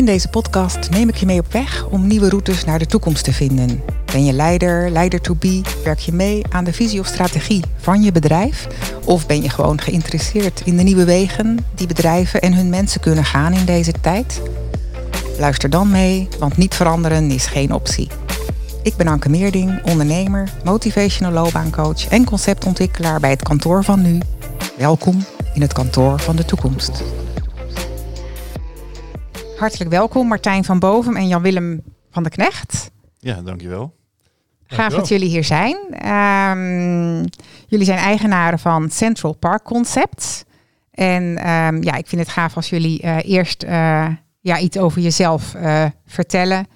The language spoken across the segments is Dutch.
in deze podcast neem ik je mee op weg om nieuwe routes naar de toekomst te vinden. Ben je leider, leider to be? Werk je mee aan de visie of strategie van je bedrijf? Of ben je gewoon geïnteresseerd in de nieuwe wegen die bedrijven en hun mensen kunnen gaan in deze tijd? Luister dan mee, want niet veranderen is geen optie. Ik ben Anke Meerding, ondernemer, motivational loopbaancoach en conceptontwikkelaar bij het kantoor van nu. Welkom in het kantoor van de toekomst. Hartelijk welkom Martijn van Boven en Jan-Willem van de Knecht. Ja, dankjewel. Gaaf dat jullie hier zijn. Um, jullie zijn eigenaren van Central Park Concepts. En um, ja, ik vind het gaaf als jullie uh, eerst uh, ja, iets over jezelf uh, vertellen.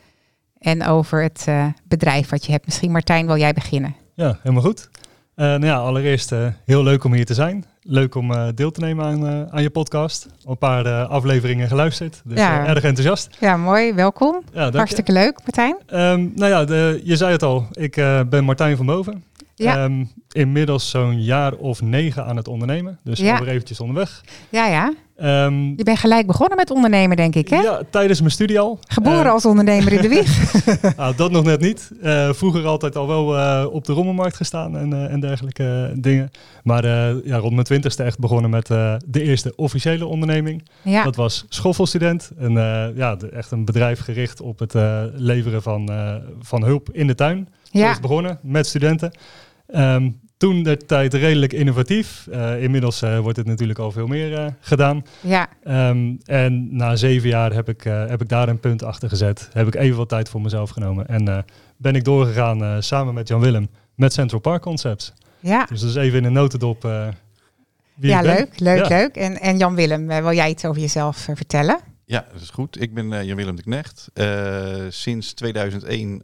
En over het bedrijf wat je hebt. Misschien Martijn, wil jij beginnen? Ja, helemaal goed. nou ja, allereerst heel leuk om hier te zijn. Leuk om uh, deel te nemen aan, uh, aan je podcast. Een paar uh, afleveringen geluisterd. Dus ja. erg enthousiast. Ja, mooi. Welkom. Ja, Hartstikke je. leuk, Martijn. Um, nou ja, de, je zei het al. Ik ben Martijn van Boven. Ja. Um, inmiddels zo'n jaar of negen aan het ondernemen. Dus ja. alweer eventjes onderweg. Ja, ja. Um, je bent gelijk begonnen met ondernemen, denk ik, hè? Ja, tijdens mijn studie al. Geboren uh, als ondernemer in de wieg. nou, dat nog net niet. Uh, vroeger altijd al wel uh, op de rommelmarkt gestaan en, en dergelijke dingen. Maar ja, rond mijn twintigste echt begonnen met de eerste officiële onderneming. Ja. Dat was schoffelstudent. En ja, de, echt een bedrijf gericht op het leveren van, van hulp in de tuin. Ja. Zo is begonnen met studenten. Um, toen de tijd redelijk innovatief. Uh, inmiddels uh, wordt het natuurlijk al veel meer uh, gedaan. Ja. Um, en na zeven jaar heb ik, heb ik daar een punt achter gezet. Heb ik even wat tijd voor mezelf genomen. En ben ik doorgegaan samen met Jan Willem met Central Park Concepts. Ja. Dus dat is even in een notendop. wie ja, leuk, leuk, ja. leuk. En, en Jan Willem, wil jij iets over jezelf vertellen? Ja, dat is goed. Ik ben Jan-Willem de Knecht. sinds 2001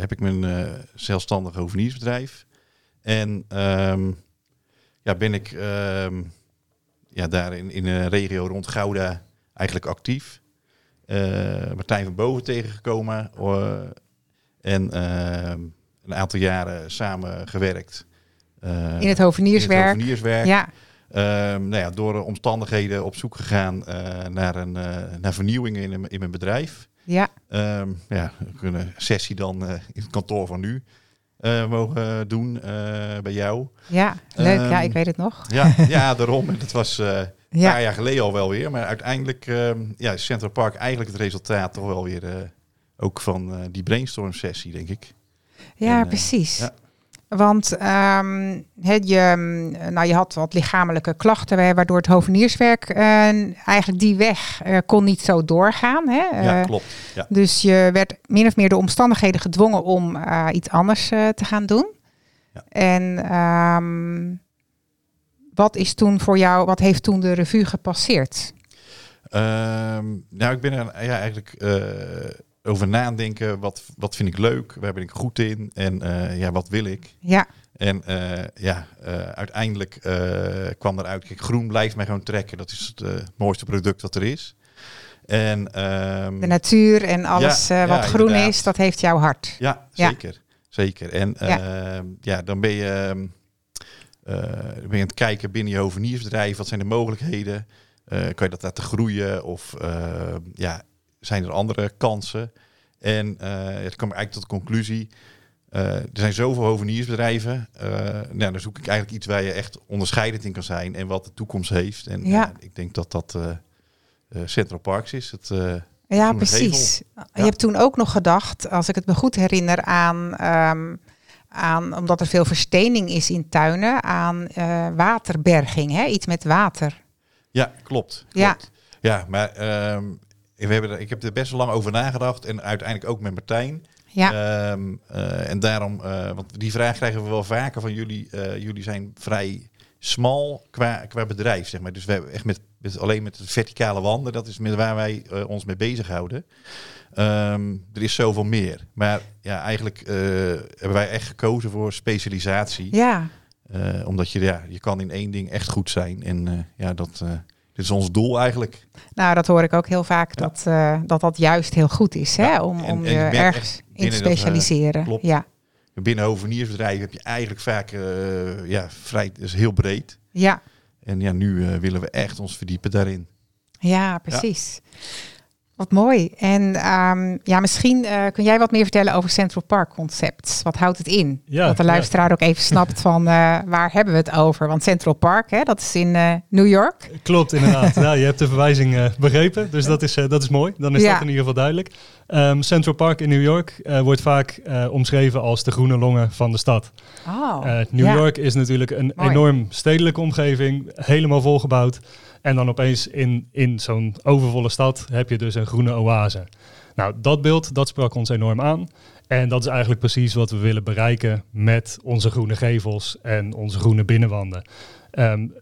heb ik mijn zelfstandige hoveniersbedrijf. En um, ja, ben ik um, ja, daar in, in een regio rond Gouda eigenlijk actief. Uh, Martijn van Boven tegengekomen. Uh, en uh, een aantal jaren samen gewerkt. in het hovenierswerk. In het hovenierswerk. Ja. Nou ja, door omstandigheden op zoek gegaan naar, een, naar vernieuwingen in, in mijn bedrijf. Ja. Um, ja, een sessie dan in het kantoor van nu uh, mogen doen uh, bij jou. Ja, leuk. Um, ja, ik weet het nog. Ja, ja daarom. En dat was uh, een ja. paar jaar geleden al wel weer. Maar uiteindelijk um, ja, Central Park eigenlijk het resultaat toch wel weer ook van die brainstorm sessie, denk ik. Ja, en, precies. Ja. Want um, je, nou, je had wat lichamelijke klachten, waardoor het hovenierswerk uh, eigenlijk die weg uh, kon niet zo doorgaan. Hè? Ja, klopt. Ja. Dus je werd min of meer door omstandigheden gedwongen om iets anders te gaan doen. Ja. En um, wat is toen voor jou, wat heeft toen de revue gepasseerd? Um, nou, ik ben er ja, eigenlijk over nadenken. Wat, wat vind ik leuk? Waar ben ik goed in? En uh, ja, wat wil ik? Ja. En uh, ja, uh, uiteindelijk kwam eruit, kijk, groen blijft mij gewoon trekken. Dat is het mooiste product wat er is. En, um, de natuur en alles ja, wat ja, groen inderdaad. is, dat heeft jouw hart. Ja, zeker. Zeker. En ja. Ehm, ja, dan ben je, ben je aan het kijken binnen je hoveniersbedrijf. Wat zijn de mogelijkheden? kan je dat laten groeien? Of ja, zijn er andere kansen. En uh, het kwam eigenlijk tot de conclusie. Uh, er zijn zoveel hoveniersbedrijven. Uh, nou, dan zoek ik eigenlijk iets waar je echt onderscheidend in kan zijn en wat de toekomst heeft. En ja. ik denk dat dat Central Parks is. Het, ja, precies. Ja. Je hebt toen ook nog gedacht, als ik het me goed herinner, aan, um, aan omdat er veel verstening is in tuinen, aan waterberging, hè? iets met water. Ja, klopt. klopt. Ja. Ja, maar um, we hebben er, ik heb er best wel lang over nagedacht en uiteindelijk ook met Martijn. Ja. Um, uh, en daarom, uh, want die vraag krijgen we wel vaker van jullie. Uh, jullie zijn vrij smal qua, qua bedrijf, zeg maar. Dus we hebben echt met, met alleen met de verticale wanden, dat is met waar wij ons mee bezighouden. Um, er is zoveel meer. Maar ja, eigenlijk hebben wij echt gekozen voor specialisatie. Ja. omdat je, ja, je kan in één ding echt goed zijn. En ja, dat dit is ons doel eigenlijk. Nou, dat hoor ik ook heel vaak, dat, uh, dat dat juist heel goed is, hè? om, om je ergens in te specialiseren. Dat, uh, klopt. Ja. Binnen hoveniersbedrijven heb je eigenlijk vaak uh, ja, vrij, is heel breed. Ja. En ja, nu willen we echt ons verdiepen daarin. Ja, precies. Wat mooi. En ehm, ja, misschien uh, kun jij wat meer vertellen over Central Park Concepts. Wat houdt het in? Ja, dat de luisteraar ook even snapt van uh, waar hebben we het over? Want Central Park, hè, dat is in uh, New York. Klopt, inderdaad. ja, je hebt de verwijzing begrepen, dus dat is, dat is mooi. Dan is dat in ieder geval duidelijk. Um, Central Park in New York wordt vaak omschreven als de groene longen van de stad. Oh, New York is natuurlijk een enorm stedelijke omgeving, helemaal volgebouwd. En dan opeens in, in zo'n overvolle stad heb je dus een groene oase. Nou, dat beeld, dat sprak ons enorm aan. En dat is eigenlijk precies wat we willen bereiken met onze groene gevels en onze groene binnenwanden. Um,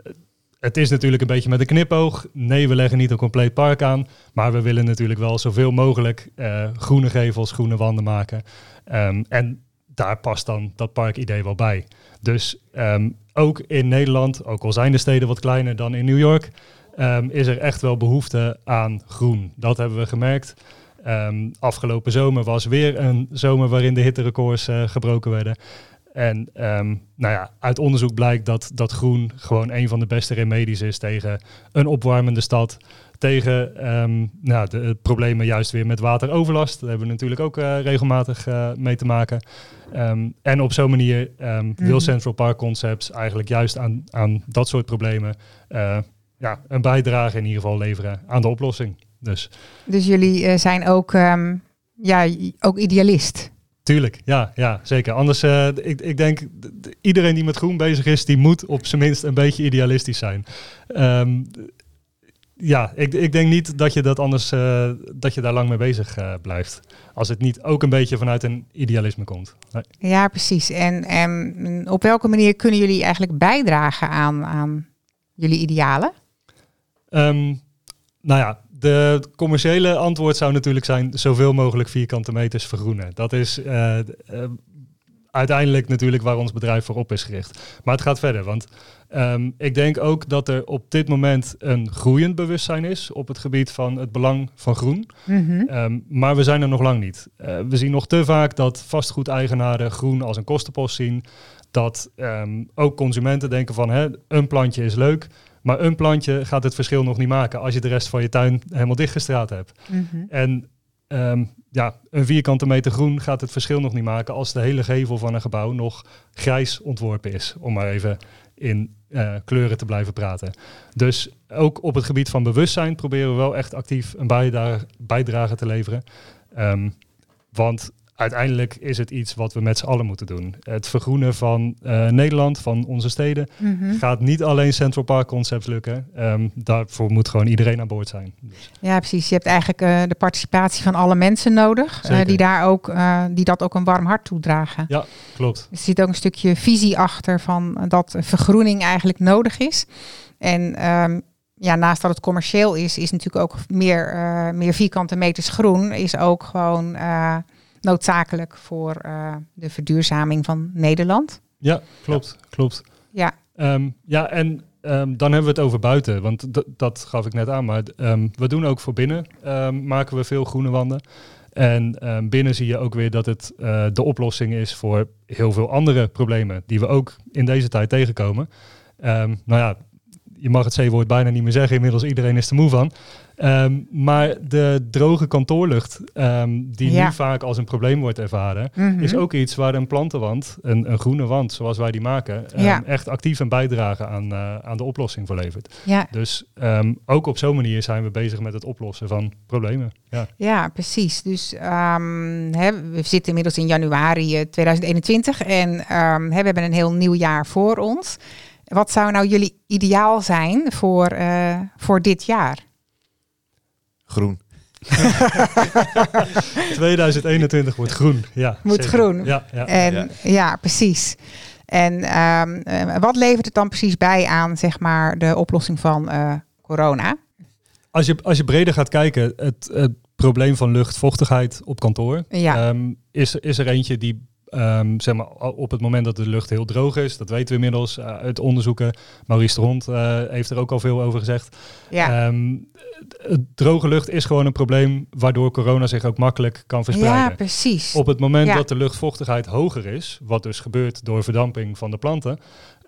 het is natuurlijk een beetje met een knipoog. Nee, we leggen niet een compleet park aan. Maar we willen natuurlijk wel zoveel mogelijk uh, groene gevels, groene wanden maken. Um, en daar past dan dat parkidee wel bij. Dus um, ook in Nederland, ook al zijn de steden wat kleiner dan in New York, um, is er echt wel behoefte aan groen. Dat hebben we gemerkt. Afgelopen zomer was weer een zomer waarin de hitterecords uh, gebroken werden. En um, nou ja, uit onderzoek blijkt dat, dat groen gewoon een van de beste remedies is tegen een opwarmende stad. Tegen um, nou, de problemen juist weer met wateroverlast. Daar hebben we natuurlijk ook uh, regelmatig uh, mee te maken. Um, en op zo'n manier wil Central Park Concepts eigenlijk juist aan, aan dat soort problemen uh, ja, een bijdrage in ieder geval leveren aan de oplossing. Dus, dus jullie zijn ook, ja, ook idealist? Tuurlijk, ja, ja zeker. Anders, uh, ik, ik denk, iedereen die met groen bezig is, die moet op zijn minst een beetje idealistisch zijn. Um, ja, ik, ik denk niet dat je dat anders, uh, dat je daar lang mee bezig uh, blijft. Als het niet ook een beetje vanuit een idealisme komt. Nee. Ja, precies. En, en op welke manier kunnen jullie eigenlijk bijdragen aan, aan jullie idealen? Um, nou ja, de commerciële antwoord zou natuurlijk zijn zoveel mogelijk vierkante meters vergroenen. Dat is uh, uh, uiteindelijk natuurlijk waar ons bedrijf voor op is gericht. Maar het gaat verder, want um, ik denk ook dat er op dit moment een groeiend bewustzijn is op het gebied van het belang van groen. Mm -hmm. um, maar we zijn er nog lang niet. Uh, we zien nog te vaak dat vastgoedeigenaren groen als een kostenpost zien. Dat um, ook consumenten denken van hè, een plantje is leuk, maar een plantje gaat het verschil nog niet maken als je de rest van je tuin helemaal dichtgestraat hebt. Mm -hmm. En um, ja, een vierkante meter groen gaat het verschil nog niet maken als de hele gevel van een gebouw nog grijs ontworpen is. Om maar even in uh, kleuren te blijven praten. Dus ook op het gebied van bewustzijn proberen we wel echt actief een bijdrage, bijdrage te leveren. Um, want uiteindelijk is het iets wat we met z'n allen moeten doen. Het vergroenen van uh, Nederland, van onze steden, mm -hmm. gaat niet alleen Central Park Concepts lukken. Um, daarvoor moet gewoon iedereen aan boord zijn. Dus. Ja, precies. Je hebt eigenlijk uh, de participatie van alle mensen nodig, uh, die, daar ook, die dat ook een warm hart toedragen. Ja, klopt. Er zit ook een stukje visie achter van dat vergroening eigenlijk nodig is. En um, ja, naast dat het commercieel is, is natuurlijk ook meer, meer vierkante meters groen, is ook gewoon noodzakelijk voor uh, de verduurzaming van Nederland. Ja, klopt, ja. klopt. Ja. Um, ja, en um, dan hebben we het over buiten, want dat gaf ik net aan. Maar um, we doen ook voor binnen, maken we veel groene wanden. En binnen zie je ook weer dat het uh, de oplossing is voor heel veel andere problemen die we ook in deze tijd tegenkomen. nou ja, je mag het C-woord bijna niet meer zeggen, inmiddels iedereen is er moe van. Um, maar de droge kantoorlucht, um, die ja. nu vaak als een probleem wordt ervaren, mm -hmm. is ook iets waar een plantenwand, een, een groene wand zoals wij die maken, um, ja. echt actief een bijdrage aan, uh, aan de oplossing verlevert. Ja. Dus ook op zo'n manier zijn we bezig met het oplossen van problemen. Ja, ja precies. Dus hè, we zitten inmiddels in januari 2021 en hè, we hebben een heel nieuw jaar voor ons. Wat zou nou jullie ideaal zijn voor, uh, voor dit jaar? Groen. 2021 wordt groen, ja. Moet zeker. groen. Ja, ja. En, ja. ja precies. En um, uh, wat levert het dan precies bij aan, zeg maar, de oplossing van uh, corona? Als je, als je breder gaat kijken, het, het probleem van luchtvochtigheid op kantoor ja. um, is, is er eentje die Um, zeg maar, op het moment dat de lucht heel droog is, dat weten we inmiddels uh, uit onderzoeken. Maurice de Hond uh, heeft er ook al veel over gezegd. Ja. Um, droge lucht is gewoon een probleem waardoor corona zich ook makkelijk kan verspreiden. Ja, precies. Op het moment ja. dat de luchtvochtigheid hoger is, wat dus gebeurt door verdamping van de planten,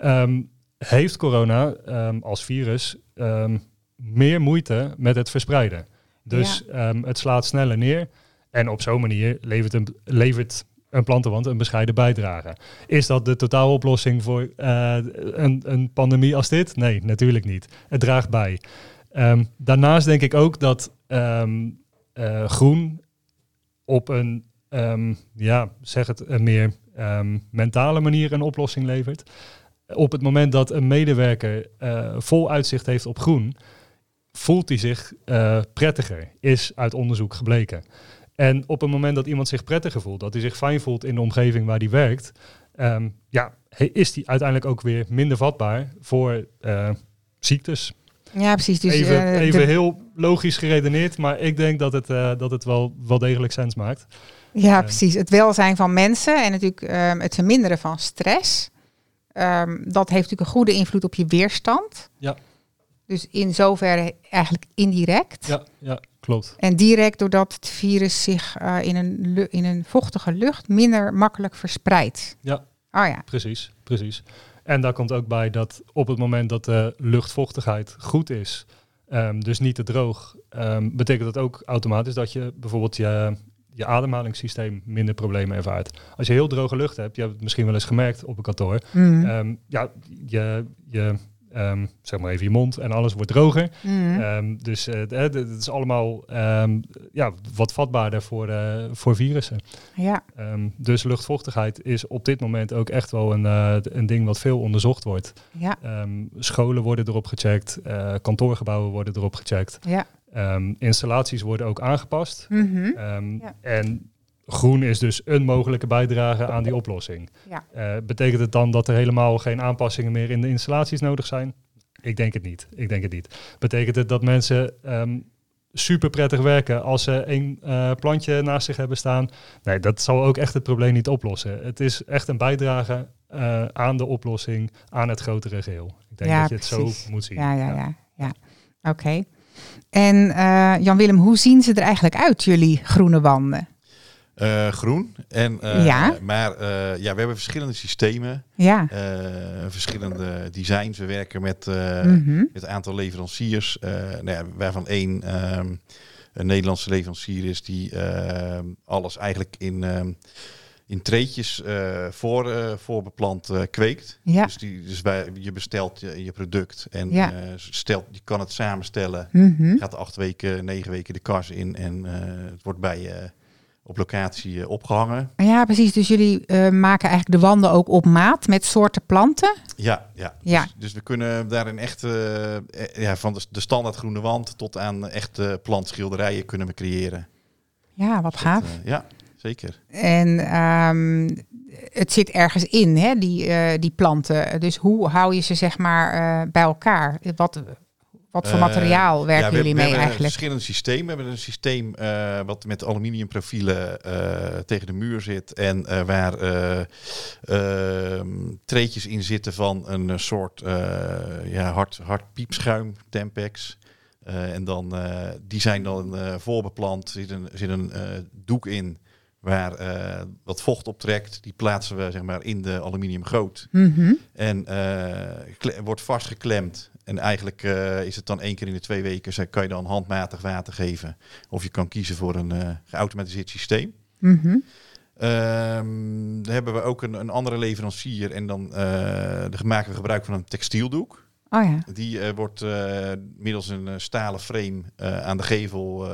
um, heeft corona als virus meer moeite met het verspreiden. Dus ehm, het slaat sneller neer. En op zo'n manier levert een, levert een plantenwand een bescheiden bijdrage. Is dat de totaaloplossing voor uh, een, een pandemie als dit? Nee, natuurlijk niet. Het draagt bij. Ehm, daarnaast denk ik ook dat um, uh, groen op een, um, ja, zeg het, een meer mentale manier een oplossing levert. Op het moment dat een medewerker uh, vol uitzicht heeft op groen, voelt hij zich prettiger, is uit onderzoek gebleken. En op het moment dat iemand zich prettiger voelt, dat hij zich fijn voelt in de omgeving waar hij werkt, um, ja, is hij uiteindelijk ook weer minder vatbaar voor uh, ziektes. Ja, precies. Dus, even uh, even heel logisch geredeneerd, maar ik denk dat het, uh, dat het wel, wel degelijk sens maakt. Ja, precies. Het welzijn van mensen en natuurlijk um, het verminderen van stress. Um, dat heeft natuurlijk een goede invloed op je weerstand. Ja. Dus in zoverre eigenlijk indirect. Ja, ja klopt. En direct doordat het virus zich uh, in, een in een vochtige lucht minder makkelijk verspreidt. Ja, oh, ja. precies, precies. En daar komt ook bij dat op het moment dat de luchtvochtigheid goed is, um, dus niet te droog, um, betekent dat ook automatisch dat je bijvoorbeeld je, je ademhalingssysteem minder problemen ervaart. Als je heel droge lucht hebt, je hebt het misschien wel eens gemerkt op een kantoor, mm. um, ja, je, je Um, zeg maar even je mond en alles wordt droger. Mm. Um, dus uh, het is allemaal um, ja, wat vatbaarder voor, uh, voor virussen. Ja. dus luchtvochtigheid is op dit moment ook echt wel een, uh, een ding wat veel onderzocht wordt. Ja. scholen worden erop gecheckt, kantoorgebouwen worden erop gecheckt. Ja. installaties worden ook aangepast. Mm -hmm. ja. En groen is dus een mogelijke bijdrage aan die oplossing. Ja. Uh, betekent het dan dat er helemaal geen aanpassingen meer in de installaties nodig zijn? Ik denk het niet. Ik denk het niet. Betekent het dat mensen um, super prettig werken als ze een uh, plantje naast zich hebben staan? Nee, dat zal ook echt het probleem niet oplossen. Het is echt een bijdrage uh, aan de oplossing, aan het grotere geheel. Ik denk ja, dat je het zo moet zien. Ja, ja, ja. ja. Oké. Okay. En Jan-Willem, hoe zien ze er eigenlijk uit, jullie groene wanden? Uh, groen. En, uh, ja. Maar uh, ja, we hebben verschillende systemen. Ja. verschillende designs. We werken met, mm -hmm. met een aantal leveranciers. nou ja, waarvan één um, een Nederlandse leverancier is die ehm, alles eigenlijk in, um, in treetjes voor, voorbeplant kweekt. Ja. Dus, die, dus wij, je bestelt je, je product en ja. stelt, je kan het samenstellen. Mm -hmm. Gaat acht weken, negen weken de kars in en het wordt bij je op locatie uh, opgehangen. Ja, precies. Dus jullie uh, maken eigenlijk de wanden ook op maat met soorten planten? Ja, ja. ja. Dus, dus we kunnen daarin echt uh, ja, van de, de standaard groene wand tot aan echte plantschilderijen kunnen we creëren. Ja, wat gaaf. Dat, ja, zeker. En um, het zit ergens in, hè, die, die planten. Dus hoe hou je ze zeg maar bij elkaar? Wat, wat voor materiaal uh, werken ja, we, jullie we mee eigenlijk? Een verschillend systeem. We hebben een systeem uh, wat met aluminiumprofielen uh, tegen de muur zit en waar ehm, treetjes in zitten van een soort ja, hard, hard piepschuim, Tempex. en dan, die zijn dan voorbeplant. Er zit een, zit een doek in waar wat vocht optrekt. Die plaatsen we zeg maar, in de aluminiumgoot. Mm -hmm. En wordt vastgeklemd. En eigenlijk uh, is het dan één keer in de twee weken, kan je dan handmatig water geven. Of je kan kiezen voor een uh, geautomatiseerd systeem. Mm -hmm. um, dan hebben we ook een, een andere leverancier en dan, dan maken we gebruik van een textieldoek. Oh ja. Die wordt middels een stalen frame aan de gevel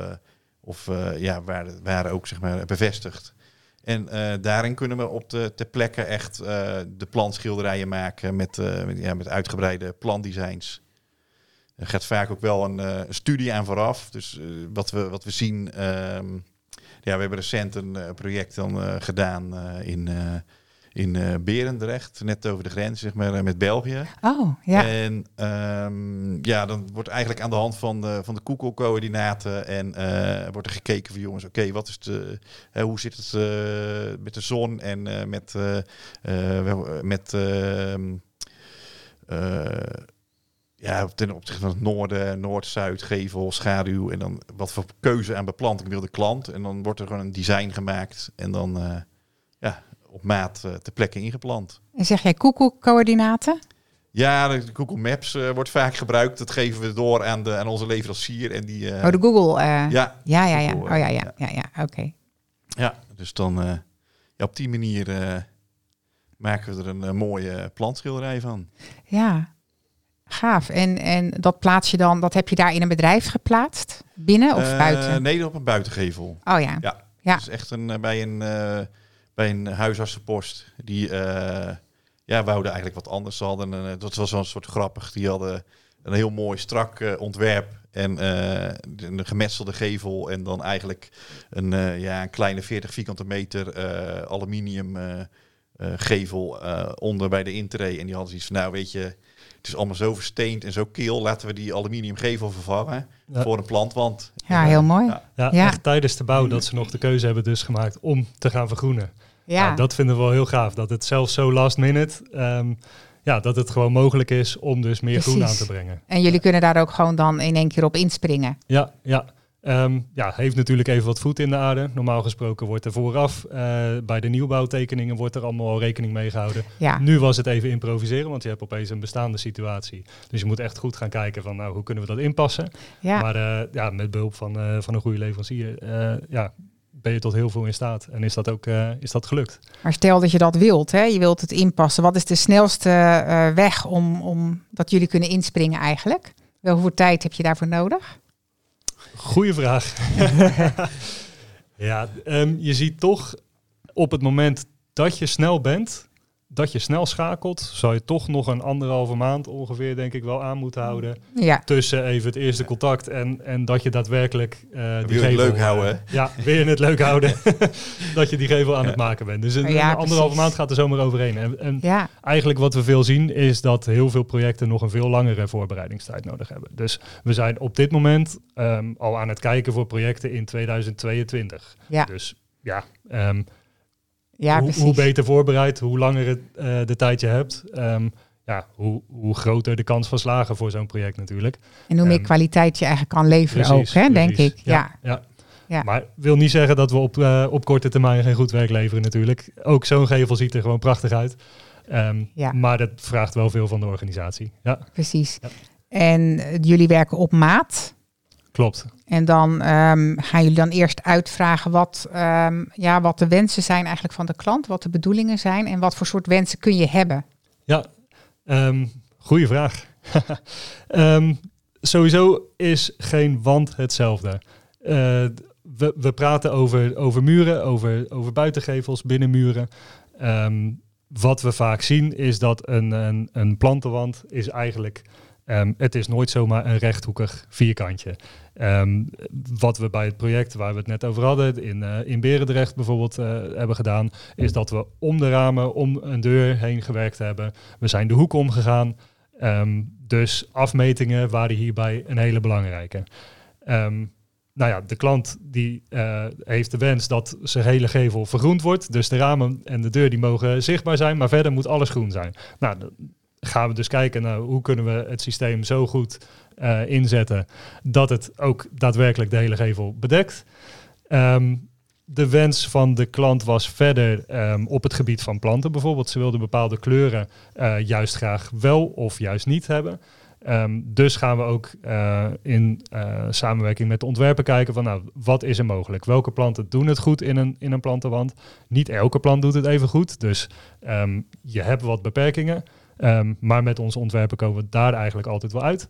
of ja, waar, waar ook zeg maar bevestigd. En uh, daarin kunnen we op de ter plekke echt uh, de plantschilderijen maken met, uh, met, ja, met uitgebreide plantdesigns. Er gaat vaak ook wel een, een studie aan vooraf. Dus wat, we, wat we zien. Um, ja, we hebben recent een project dan gedaan in, in Berendrecht, net over de grens, zeg maar, met België. Oh, ja. En um, ja, dan wordt eigenlijk aan de hand van de, van de Google-coördinaten en wordt er gekeken van jongens, oké, okay, wat is de, hoe zit het met de zon en met, met ehm, ja, ten opzichte van het noorden, noord-zuid, gevel, schaduw en dan wat voor keuze aan beplanting wil de klant. En dan wordt er gewoon een design gemaakt en dan ja, op maat uh, ter plekke ingeplant. En zeg jij koekoekcoördinaten? Ja, de Google Maps wordt vaak gebruikt. Dat geven we door aan, de, aan onze leverancier. En die, oh, de Google. ja. ja, ja, ja. oh ja, ja, ja, ja. oké. Ja, dus dan ja, op die manier maken we er een mooie plantschilderij van. Ja, Gaaf. En, en dat plaats je dan, dat heb je daar in een bedrijf geplaatst? Binnen of uh, buiten? Nee, op een buitengevel. Oh ja. Ja. ja. Dus echt een, eh, bij een, uh, bij een huisartsenpost. Die ja, wouden eigenlijk wat anders. Ze hadden een, dat was wel een soort grappig. Die hadden een heel mooi strak ontwerp. En een gemetselde gevel. En dan eigenlijk een, ja, een kleine 40 vierkante meter aluminium gevel onder bij de intree. En die hadden zoiets van, nou weet je het is allemaal zo versteend en zo keel. Laten we die aluminiumgevel vervangen voor een plantwand. Ja, heel mooi. Ja, ja, echt tijdens de bouw dat ze nog de keuze hebben dus gemaakt om te gaan vergroenen. Ja. dat vinden we wel heel gaaf. Dat het zelfs zo last minute, um, ja, dat het gewoon mogelijk is om dus meer groen aan te brengen. En jullie kunnen daar ook gewoon dan in één keer op inspringen. Ja, ja. Um, ja, heeft natuurlijk even wat voet in de aarde. Normaal gesproken wordt er vooraf uh, bij de nieuwbouwtekeningen wordt er allemaal al rekening mee gehouden. Ja. Nu was het even improviseren, want je hebt opeens een bestaande situatie. Dus je moet echt goed gaan kijken van nou, hoe kunnen we dat inpassen. Ja. Maar uh, ja, met behulp van, uh, van een goede leverancier ja, ben je tot heel veel in staat. En is dat ook is dat gelukt. Maar stel dat je dat wilt, hè? je wilt het inpassen. Wat is de snelste weg om, om dat jullie kunnen inspringen eigenlijk? Wel, hoeveel tijd heb je daarvoor nodig? Goeie vraag. ja, um, je ziet toch op het moment dat je snel bent, dat je snel schakelt, zou je toch nog een anderhalve maand ongeveer, denk ik, wel aan moeten houden. Ja. Tussen even het eerste contact en, en dat je daadwerkelijk uh, die gevel... leuk houden. Ja, weer het leuk houden. dat je die gevel aan het maken bent. Dus een, anderhalve maand gaat er zomaar overheen. En, en ja. eigenlijk wat we veel zien, is dat heel veel projecten nog een veel langere voorbereidingstijd nodig hebben. Dus we zijn op dit moment um, al aan het kijken voor projecten in 2022. Ja. Dus ja, um, ja, hoe, hoe, beter voorbereid, hoe langer het, uh, de tijd je hebt, um, ja, hoe, hoe groter de kans van slagen voor zo'n project natuurlijk. En hoe meer um, kwaliteit je eigenlijk kan leveren precies, ook, hè, denk ik. Ja, ja. ja. Maar wil niet zeggen dat we op, uh, op korte termijn geen goed werk leveren natuurlijk. Ook zo'n gevel ziet er gewoon prachtig uit. Um, ja. Maar dat vraagt wel veel van de organisatie. Ja. Precies. En jullie werken op maat. Klopt. En dan um, gaan jullie dan eerst uitvragen wat, um, ja, wat de wensen zijn eigenlijk van de klant, wat de bedoelingen zijn en wat voor soort wensen kun je hebben? Ja, um, goede vraag. sowieso is geen wand hetzelfde. Uh, we, we praten over, over muren, over, over buitengevels, binnenmuren. wat we vaak zien is dat een, een, een plantenwand is eigenlijk Um, het is nooit zomaar een rechthoekig vierkantje. Um, wat we bij het project waar we het net over hadden, in, uh, in Berendrecht bijvoorbeeld, uh, hebben gedaan, is dat we om de ramen, om een deur heen gewerkt hebben. We zijn de hoek omgegaan. Um, dus afmetingen waren hierbij een hele belangrijke. nou ja, de klant die uh, heeft de wens dat zijn hele gevel vergroend wordt. Dus de ramen en de deur die mogen zichtbaar zijn, maar verder moet alles groen zijn. Nou, gaan we dus kijken naar hoe kunnen we het systeem zo goed uh, inzetten dat het ook daadwerkelijk de hele gevel bedekt. Um, de wens van de klant was verder um, op het gebied van planten bijvoorbeeld. Ze wilden bepaalde kleuren uh, juist graag wel of juist niet hebben. Um, dus gaan we ook uh, in samenwerking met de ontwerper kijken van nou, wat is er mogelijk? Welke planten doen het goed in een, in een plantenwand? Niet elke plant doet het even goed. Dus je hebt wat beperkingen. Um, maar met onze ontwerpen komen we daar eigenlijk altijd wel uit.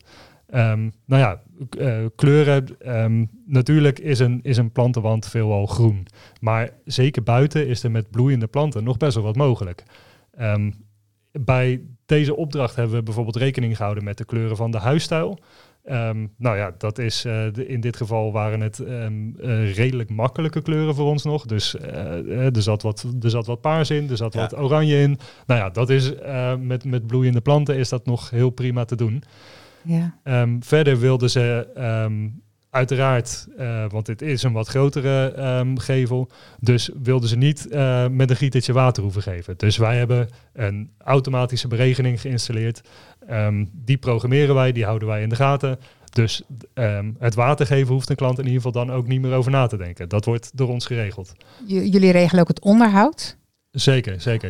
Um, nou ja, uh, kleuren. Um, natuurlijk is een, is een plantenwand veelal groen. Maar zeker buiten is er met bloeiende planten nog best wel wat mogelijk. bij deze opdracht hebben we bijvoorbeeld rekening gehouden met de kleuren van de huisstijl. Um, nou ja, dat is uh, de, in dit geval waren het um, uh, redelijk makkelijke kleuren voor ons nog. Dus uh, er, zat wat, er zat wat paars in, er zat ja. wat oranje in. Nou ja, dat is met, met bloeiende planten is dat nog heel prima te doen. Ja. Um, verder wilden ze uiteraard, uh, want dit is een wat grotere um, gevel, dus wilden ze niet uh, met een gietertje water hoeven geven. Dus wij hebben een automatische beregening geïnstalleerd. Um, die programmeren wij, die houden wij in de gaten. Dus um, het water geven hoeft een klant in ieder geval dan ook niet meer over na te denken. Dat wordt door ons geregeld. J jullie regelen ook het onderhoud? Zeker, zeker.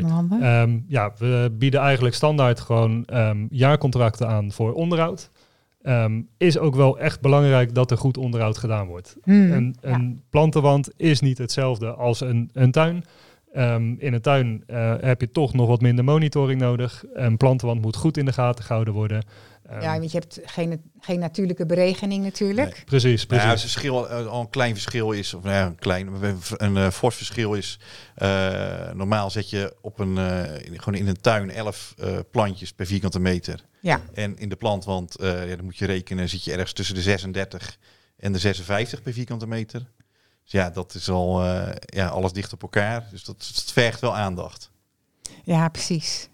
Ja, we bieden eigenlijk standaard gewoon jaarcontracten aan voor onderhoud. Um, is ook wel echt belangrijk dat er goed onderhoud gedaan wordt. Hmm, een, een plantenwand is niet hetzelfde als een, een tuin. Um, in een tuin uh, heb je toch nog wat minder monitoring nodig. Een plantenwand moet goed in de gaten gehouden worden. Um, ja, want je hebt geen, geen natuurlijke beregening natuurlijk. Nee. Precies, precies. Nou ja, verschil, eh, al een klein verschil is, of nou ja, een klein, een uh, fors verschil is. Uh, normaal zet je op een, uh, gewoon in een tuin 11 plantjes per vierkante meter. Ja. En in de plantwand, ja, dan moet je rekenen, zit je ergens tussen de 36 en de 56 per vierkante meter. Dus ja, dat is al ja, alles dicht op elkaar. Dus dat, dat vergt wel aandacht. Ja, precies.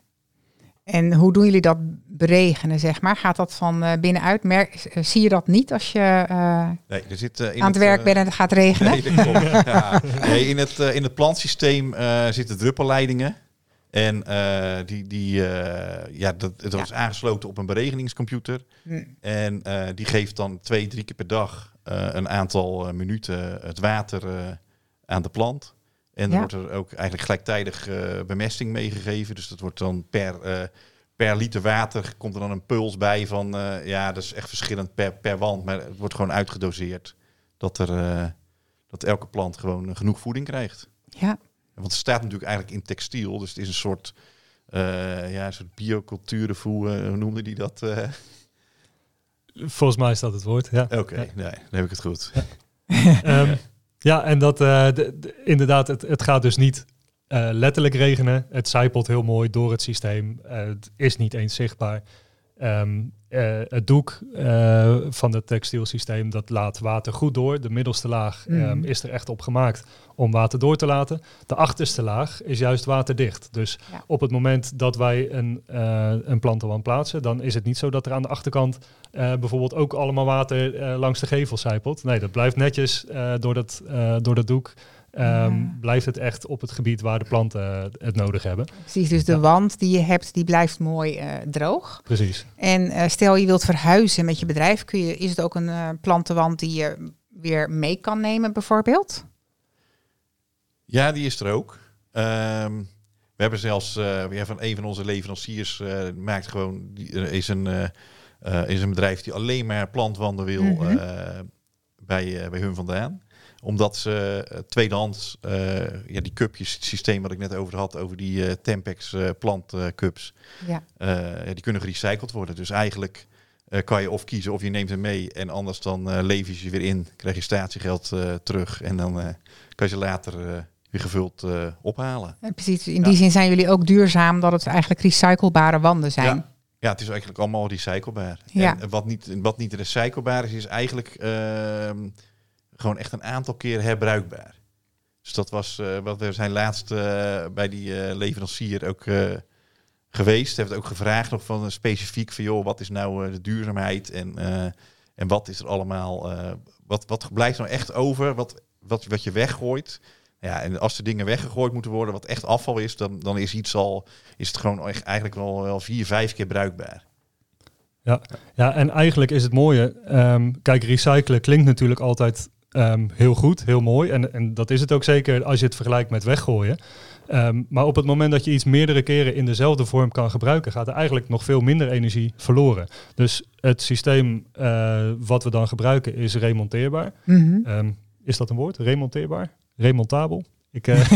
En hoe doen jullie dat beregenen, zeg maar? Gaat dat van uh, binnenuit? Merk, uh, zie je dat niet als je uh, nee, er zit, in aan het, werk bent en het gaat regenen? Nee, ja. nee in, het, in het plantsysteem zitten druppelleidingen. En die, die, ja, dat, dat ja. is aangesloten op een beregeningscomputer. Hm. En die geeft dan twee, drie keer per dag een aantal minuten het water aan de plant. En er wordt er ook eigenlijk gelijktijdig bemesting meegegeven. Dus dat wordt dan per, per liter water komt er dan een puls bij van ja, dat is echt verschillend per, per wand. Maar het wordt gewoon uitgedoseerd. Dat, er, dat elke plant gewoon genoeg voeding krijgt. Ja. Want het staat natuurlijk eigenlijk in textiel. Dus het is een soort, ja, een soort bioculturenvoer, hoe noemde die dat? Volgens mij is dat het woord, ja. Oké, nee, dan heb ik het goed. um, Ja, en dat uh, inderdaad, het, het gaat dus niet uh, letterlijk regenen. Het zijpelt heel mooi door het systeem. Uh, het is niet eens zichtbaar. Um, uh, het doek uh, van het textielsysteem dat laat water goed door. De middelste laag mm. um, is er echt op gemaakt om water door te laten. De achterste laag is juist waterdicht. Dus ja. op het moment dat wij een, uh, een plantenwand plaatsen, dan is het niet zo dat er aan de achterkant bijvoorbeeld ook allemaal water langs de gevel zijpelt. Nee, dat blijft netjes door, dat, door dat doek um, blijft het echt op het gebied waar de planten het nodig hebben. Precies, dus de ja. wand die je hebt, die blijft mooi uh, droog. Precies. En uh, stel je wilt verhuizen met je bedrijf, kun je, is het ook een uh, plantenwand die je weer mee kan nemen bijvoorbeeld? Ja, die is er ook. Um, we hebben zelfs ja, van een van onze leveranciers maakt gewoon, is, een, is een bedrijf die alleen maar plantwanden wil mm -hmm. bij, bij hun vandaan omdat ze uh, tweedehands, uh, ja, die cupjes, het systeem wat ik net over had, over die uh, Tempex plantcups, ja. die kunnen gerecycled worden. Dus eigenlijk kan je of kiezen of je neemt hem mee en anders dan lever je ze weer in, krijg je statiegeld terug en dan kan je ze later weer gevuld ophalen. En precies, in die zin zijn jullie ook duurzaam dat het eigenlijk recyclebare wanden zijn. Ja. Ja, het is eigenlijk allemaal recyclebaar. Ja. En wat niet, wat niet recyclebaar is, is eigenlijk ehm, gewoon echt een aantal keer herbruikbaar. Dus dat was uh, wat we zijn laatst uh, bij die uh, leverancier ook geweest. Het ook gevraagd of van specifiek van joh, wat is nou de duurzaamheid en, en wat is er allemaal, wat, wat blijft nou echt over, wat, wat, wat je weggooit. Ja, en als er dingen weggegooid moeten worden, wat echt afval is, dan, dan is iets al, is het gewoon echt eigenlijk wel, wel vier, vijf keer bruikbaar. Ja, ja en eigenlijk is het mooie. Um, kijk, recyclen klinkt natuurlijk altijd Um, heel goed, heel mooi. En, en dat is het ook zeker als je het vergelijkt met weggooien. Um, maar op het moment dat je iets meerdere keren in dezelfde vorm kan gebruiken, gaat er eigenlijk nog veel minder energie verloren. Dus het systeem uh, wat we dan gebruiken is remonteerbaar. Mm -hmm. um, is dat een woord? Remonteerbaar? Remontabel? Ik, uh...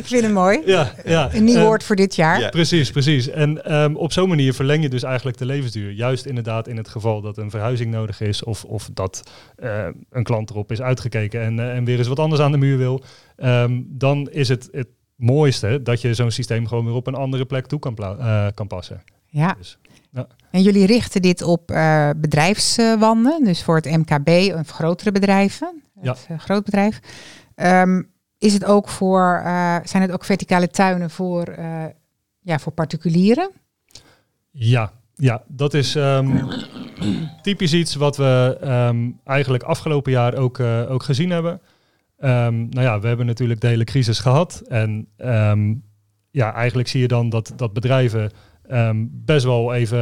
ik vind het mooi. Ja, ja. Een nieuw uh, woord voor dit jaar. Ja. Precies, precies. En um, op zo'n manier verleng je dus eigenlijk de levensduur. Juist inderdaad in het geval dat een verhuizing nodig is of, of dat uh, een klant erop is uitgekeken en, en weer eens wat anders aan de muur wil. Um, dan is het het mooiste dat je zo'n systeem gewoon weer op een andere plek toe kan, kan passen. Ja. Dus, ja. En jullie richten dit op bedrijfswanden, dus voor het MKB of grotere bedrijven ja. het uh, grootbedrijf. Um, is het ook voor, uh, zijn het ook verticale tuinen voor, ja, voor particulieren? Ja, ja dat is um, typisch iets wat we um, eigenlijk afgelopen jaar ook, ook gezien hebben. Nou ja, we hebben natuurlijk de hele crisis gehad. En ja, eigenlijk zie je dan dat, dat bedrijven best wel even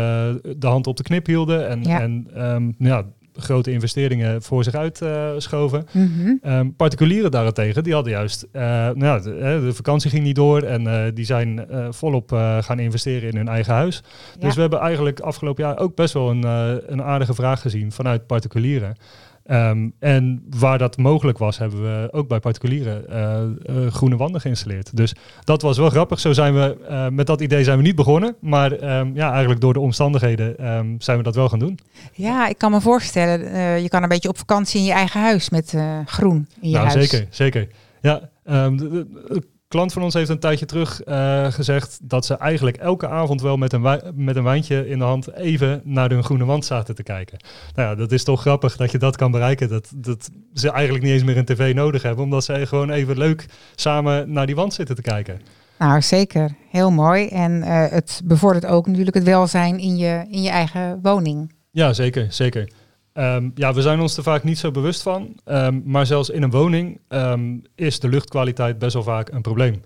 de hand op de knip hielden. En, ja. en ja, grote investeringen voor zich uit schoven. Mm particulieren daarentegen, die hadden juist, nou ja, de, de, vakantie ging niet door en die zijn volop gaan investeren in hun eigen huis. Dus we hebben eigenlijk afgelopen jaar ook best wel een, een aardige vraag gezien vanuit particulieren. Ehm, en waar dat mogelijk was, hebben we ook bij particulieren uh, groene wanden geïnstalleerd. Dus dat was wel grappig. Zo zijn we, uh, met dat idee zijn we niet begonnen. Maar um, ja, eigenlijk door de omstandigheden um, zijn we dat wel gaan doen. Ja, ik kan me voorstellen, je kan een beetje op vakantie in je eigen huis met groen in je nou, huis. Zeker, zeker. Ja, klant van ons heeft een tijdje terug uh, gezegd dat ze eigenlijk elke avond wel met een, met een wijntje in de hand even naar hun groene wand zaten te kijken. Nou ja, dat is toch grappig dat je dat kan bereiken. Dat, dat ze eigenlijk niet eens meer een tv nodig hebben, omdat ze gewoon even leuk samen naar die wand zitten te kijken. Nou, zeker. Heel mooi. En uh, het bevordert ook natuurlijk het welzijn in je, in je eigen woning. Ja, zeker. zeker. Um, ja, we zijn ons er vaak niet zo bewust van. Um, maar zelfs in een woning um, is de luchtkwaliteit best wel vaak een probleem.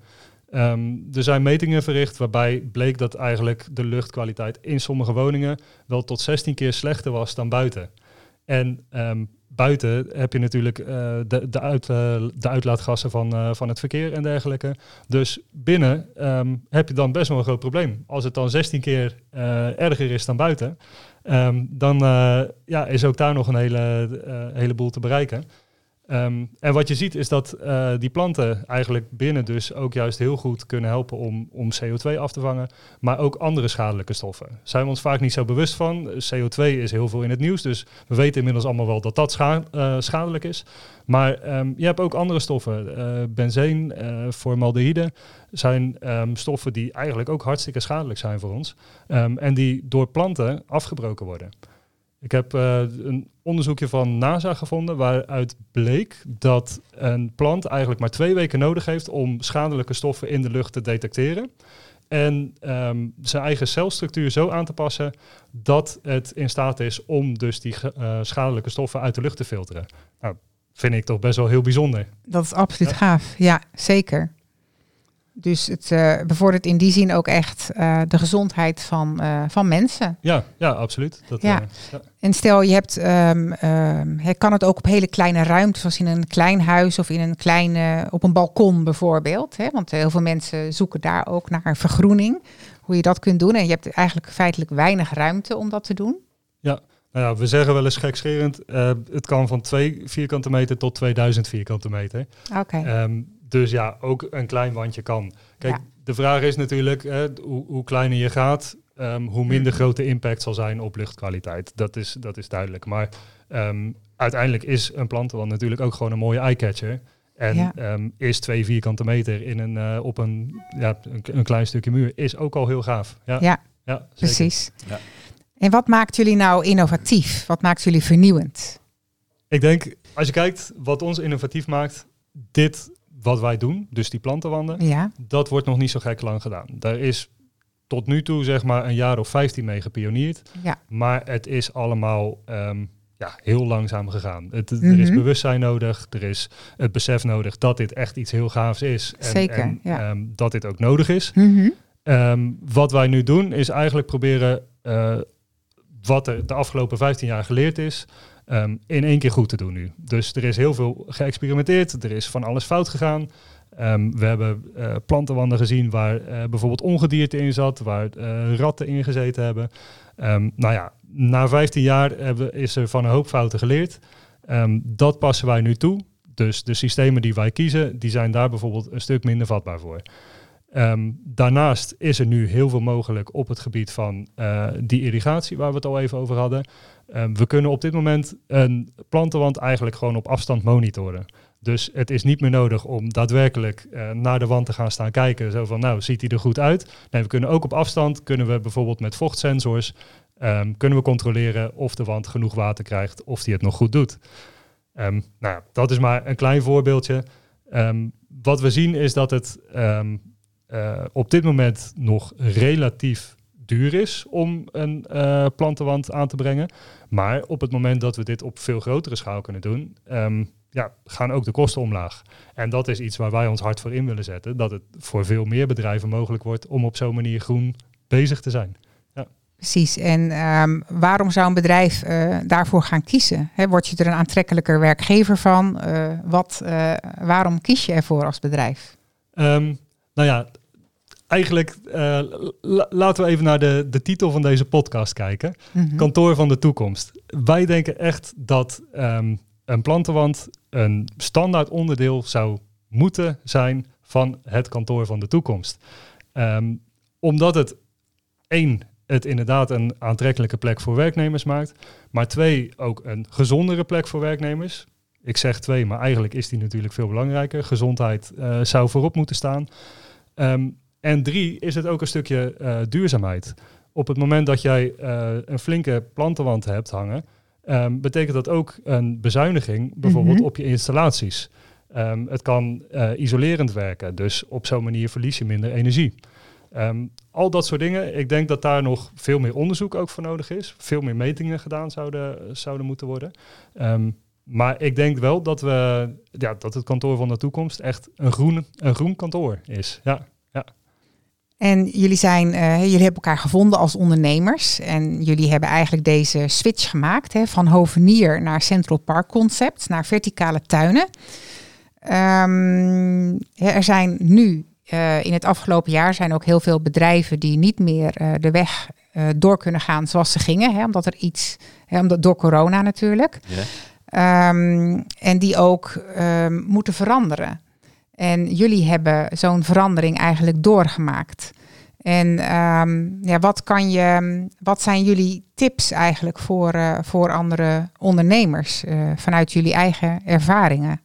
er zijn metingen verricht waarbij bleek dat eigenlijk de luchtkwaliteit in sommige woningen wel tot 16 keer slechter was dan buiten. En buiten heb je natuurlijk uh, de, de, uit, uh, de uitlaatgassen van, uh, van het verkeer en dergelijke. Dus binnen heb je dan best wel een groot probleem. Als het dan 16 keer erger is dan buiten, um, dan ja, is ook daar nog een hele, heleboel te bereiken. Um, en wat je ziet is dat uh, die planten eigenlijk binnen dus ook juist heel goed kunnen helpen om, om CO2 af te vangen, maar ook andere schadelijke stoffen. Zijn we ons vaak niet zo bewust van. CO2 is heel veel in het nieuws, dus we weten inmiddels allemaal wel dat dat uh, schadelijk is. Maar um, je hebt ook andere stoffen. Uh, benzeen, formaldehyde zijn um, stoffen die eigenlijk ook hartstikke schadelijk zijn voor ons en die door planten afgebroken worden. Ik heb uh, een onderzoekje van NASA gevonden waaruit bleek dat een plant eigenlijk maar twee weken nodig heeft om schadelijke stoffen in de lucht te detecteren. En um, zijn eigen celstructuur zo aan te passen dat het in staat is om dus die uh, schadelijke stoffen uit de lucht te filteren. Nou, vind ik toch best wel heel bijzonder. Dat is absoluut gaaf, ja, zeker. Dus het uh, bevordert in die zin ook echt uh, de gezondheid van, uh, van mensen. Ja, ja absoluut. Dat, ja. ja. En stel je hebt, um, kan het ook op hele kleine ruimtes, zoals in een klein huis of in een kleine, op een balkon bijvoorbeeld. Hè? Want heel veel mensen zoeken daar ook naar vergroening. Hoe je dat kunt doen. En je hebt eigenlijk feitelijk weinig ruimte om dat te doen. Ja, nou ja, we zeggen wel eens gekscherend, het kan van 2 vierkante meter tot 2000 vierkante meter. Oké. Okay. Um, dus ja, ook een klein wandje kan. Kijk, de vraag is natuurlijk, hè, hoe, hoe, kleiner je gaat, um, hoe minder grote impact zal zijn op luchtkwaliteit. Dat is, dat is duidelijk. Maar um, uiteindelijk is een plantenwand natuurlijk ook gewoon een mooie eyecatcher. En ja. um, is twee vierkante meter in een, uh, op een, ja, een, een, klein stukje muur is ook al heel gaaf. Ja, ja, ja precies. Ja. En wat maakt jullie nou innovatief? Wat maakt jullie vernieuwend? Ik denk, als je kijkt wat ons innovatief maakt, dit wat wij doen, dus die plantenwanden, ja. dat wordt nog niet zo gek lang gedaan. Daar is tot nu toe zeg maar een jaar of 15 mee gepioneerd. Ja. Maar het is allemaal um, ja, heel langzaam gegaan. Het, Er is mhm. bewustzijn nodig, er is het besef nodig dat dit echt iets heel gaafs is. En, Zeker, en, ja. um, dat dit ook nodig is. Mm -hmm. um, wat wij nu doen is eigenlijk proberen uh, wat er de afgelopen 15 jaar geleerd is, um, in één keer goed te doen nu. Dus er is heel veel geëxperimenteerd, er is van alles fout gegaan. Um, we hebben uh, plantenwanden gezien waar uh, bijvoorbeeld ongedierte in zat, waar uh, ratten in gezeten hebben. Um, nou ja, na 15 jaar hebben, is er van een hoop fouten geleerd. dat passen wij nu toe. Dus de systemen die wij kiezen, die zijn daar bijvoorbeeld een stuk minder vatbaar voor. Um, daarnaast is er nu heel veel mogelijk op het gebied van uh, die irrigatie, waar we het al even over hadden. Um, we kunnen op dit moment een plantenwand eigenlijk gewoon op afstand monitoren. Dus het is niet meer nodig om daadwerkelijk uh, naar de wand te gaan staan kijken. Zo van, nou, ziet hij er goed uit? Nee, we kunnen ook op afstand, kunnen we bijvoorbeeld met vochtsensors, um, kunnen we controleren of de wand genoeg water krijgt, of die het nog goed doet. nou dat is maar een klein voorbeeldje. wat we zien is dat het uh, op dit moment nog relatief duur is om een uh, plantenwand aan te brengen. Maar op het moment dat we dit op veel grotere schaal kunnen doen, um, ja, gaan ook de kosten omlaag. En dat is iets waar wij ons hard voor in willen zetten. Dat het voor veel meer bedrijven mogelijk wordt om op zo'n manier groen bezig te zijn. Ja. Precies. En ehm, waarom zou een bedrijf uh, daarvoor gaan kiezen? He, word je er een aantrekkelijker werkgever van? Uh, wat, waarom kies je ervoor als bedrijf? Um, nou ja, eigenlijk laten we even naar de, de titel van deze podcast kijken. Mm -hmm. Kantoor van de toekomst. Wij denken echt dat um, een plantenwand een standaard onderdeel zou moeten zijn van het kantoor van de toekomst. Um, omdat het één het inderdaad een aantrekkelijke plek voor werknemers maakt. Maar twee, ook een gezondere plek voor werknemers. Ik zeg twee, maar eigenlijk is die natuurlijk veel belangrijker. Gezondheid uh, zou voorop moeten staan. Um, en drie, is het ook een stukje uh, duurzaamheid. Op het moment dat jij uh, een flinke plantenwand hebt hangen, um, betekent dat ook een bezuiniging, bijvoorbeeld mm -hmm. op je installaties. Um, het kan isolerend werken, dus op zo'n manier verlies je minder energie. Um, al dat soort dingen. Ik denk dat daar nog veel meer onderzoek ook voor nodig is. Veel meer metingen gedaan zouden, zouden moeten worden. Maar ik denk wel dat, we, ja, dat het kantoor van de toekomst echt een groen, een groen kantoor is. Ja. En jullie, zijn, uh, jullie hebben elkaar gevonden als ondernemers. En jullie hebben eigenlijk deze switch gemaakt hè, van hovenier naar Central Park concept, naar verticale tuinen. Um, er zijn nu uh, in het afgelopen jaar zijn ook heel veel bedrijven die niet meer uh, de weg door kunnen gaan zoals ze gingen, hè, omdat er iets, hè, omdat, door corona natuurlijk. Yeah. Um, en die ook um, moeten veranderen. En jullie hebben zo'n verandering eigenlijk doorgemaakt. En um, ja, wat, kan je, wat zijn jullie tips eigenlijk voor, voor andere ondernemers vanuit jullie eigen ervaringen?